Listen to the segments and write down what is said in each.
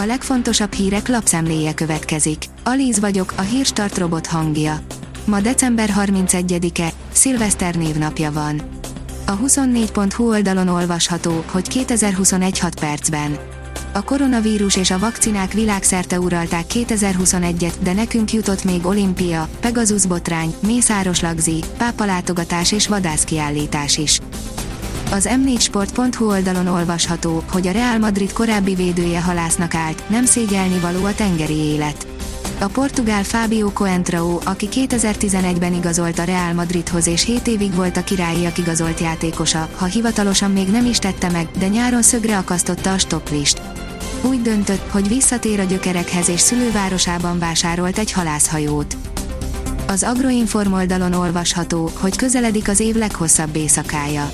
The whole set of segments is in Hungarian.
A legfontosabb hírek lapszemléje következik. Alíz vagyok, a hírstart robot hangja. Ma december 31-e, szilveszter névnapja van. A 24.hu oldalon olvasható, hogy 2021 6 percben. A koronavírus és a vakcinák világszerte uralták 2021-et, de nekünk jutott még olimpia, Pegasus botrány, Mészáros lagzi, pápalátogatás és vadászkiállítás is. Az m4sport.hu oldalon olvasható, hogy a Real Madrid korábbi védője halásznak állt, nem szégyelni való a tengeri élet. A portugál Fábio Coentrao, aki 2011-ben igazolt a Real Madridhoz és 7 évig volt a királyiak igazolt játékosa, ha hivatalosan még nem is tette meg, de nyáron szögre akasztotta a stoplist. Úgy döntött, hogy visszatér a gyökerekhez és szülővárosában vásárolt egy halászhajót. Az Agroinform oldalon olvasható, hogy közeledik az év leghosszabb éjszakája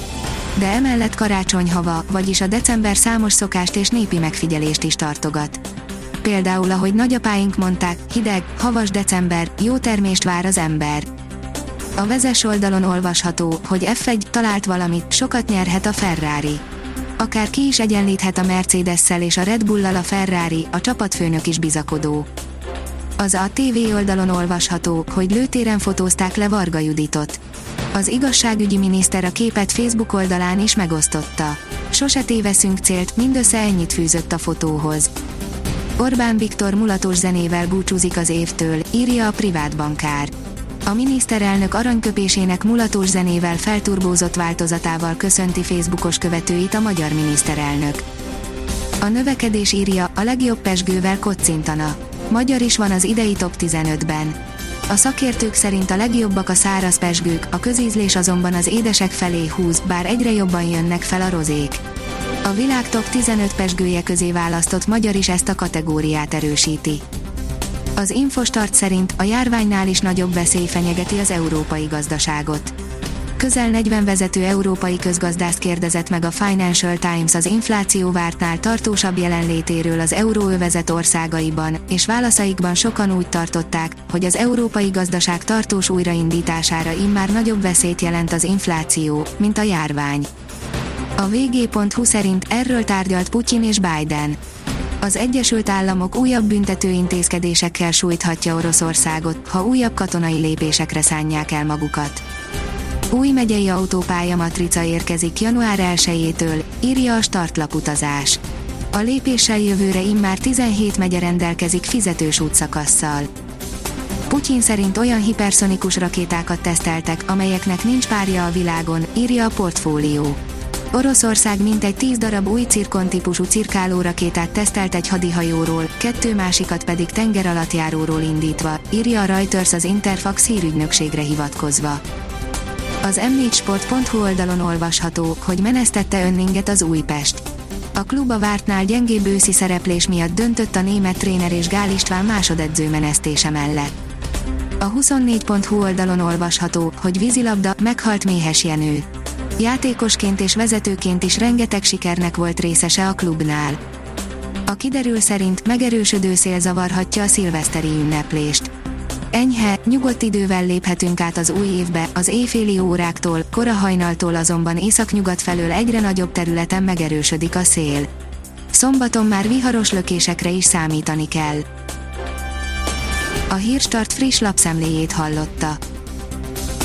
de emellett karácsonyhava, vagyis a december számos szokást és népi megfigyelést is tartogat. Például, ahogy nagyapáink mondták, hideg, havas december, jó termést vár az ember. A vezes oldalon olvasható, hogy F1 talált valamit, sokat nyerhet a Ferrari. Akár ki is egyenlíthet a Mercedes-szel és a Red Bull-lal a Ferrari, a csapatfőnök is bizakodó. Az a TV oldalon olvasható, hogy lőtéren fotózták le Varga Juditot az igazságügyi miniszter a képet Facebook oldalán is megosztotta. Sose téveszünk célt, mindössze ennyit fűzött a fotóhoz. Orbán Viktor mulatos zenével búcsúzik az évtől, írja a privát bankár. A miniszterelnök aranyköpésének mulatos zenével felturbózott változatával köszönti Facebookos követőit a magyar miniszterelnök. A növekedés írja, a legjobb pesgővel kocintana. Magyar is van az idei top 15-ben. A szakértők szerint a legjobbak a száraz pesgők, a közízlés azonban az édesek felé húz, bár egyre jobban jönnek fel a rozék. A világ top 15 pesgője közé választott magyar is ezt a kategóriát erősíti. Az Infostart szerint a járványnál is nagyobb veszély fenyegeti az európai gazdaságot közel 40 vezető európai közgazdász kérdezett meg a Financial Times az infláció vártnál tartósabb jelenlétéről az euróövezet országaiban, és válaszaikban sokan úgy tartották, hogy az európai gazdaság tartós újraindítására immár nagyobb veszélyt jelent az infláció, mint a járvány. A vg.hu szerint erről tárgyalt Putyin és Biden. Az Egyesült Államok újabb büntető intézkedésekkel sújthatja Oroszországot, ha újabb katonai lépésekre szánják el magukat. Új megyei autópálya matrica érkezik január 1-től, írja a startlaputazás. A lépéssel jövőre immár 17 megye rendelkezik fizetős útszakasszal. Putyin szerint olyan hiperszonikus rakétákat teszteltek, amelyeknek nincs párja a világon, írja a portfólió. Oroszország mintegy 10 darab új cirkon típusú cirkáló rakétát tesztelt egy hadihajóról, kettő másikat pedig tengeralattjáróról indítva, írja a Reuters az Interfax hírügynökségre hivatkozva. Az m4sport.hu oldalon olvasható, hogy menesztette önninget az Újpest. A klub a vártnál gyengébb őszi szereplés miatt döntött a német tréner és Gál István másodedző menesztése mellett. A 24.hu oldalon olvasható, hogy vízilabda, meghalt Méhes Jenő. Játékosként és vezetőként is rengeteg sikernek volt részese a klubnál. A kiderül szerint megerősödő szél zavarhatja a szilveszteri ünneplést Enyhe, nyugodt idővel léphetünk át az új évbe, az éjféli óráktól, kora hajnaltól azonban északnyugat felől egyre nagyobb területen megerősödik a szél. Szombaton már viharos lökésekre is számítani kell. A Hírstart friss lapszemléjét hallotta.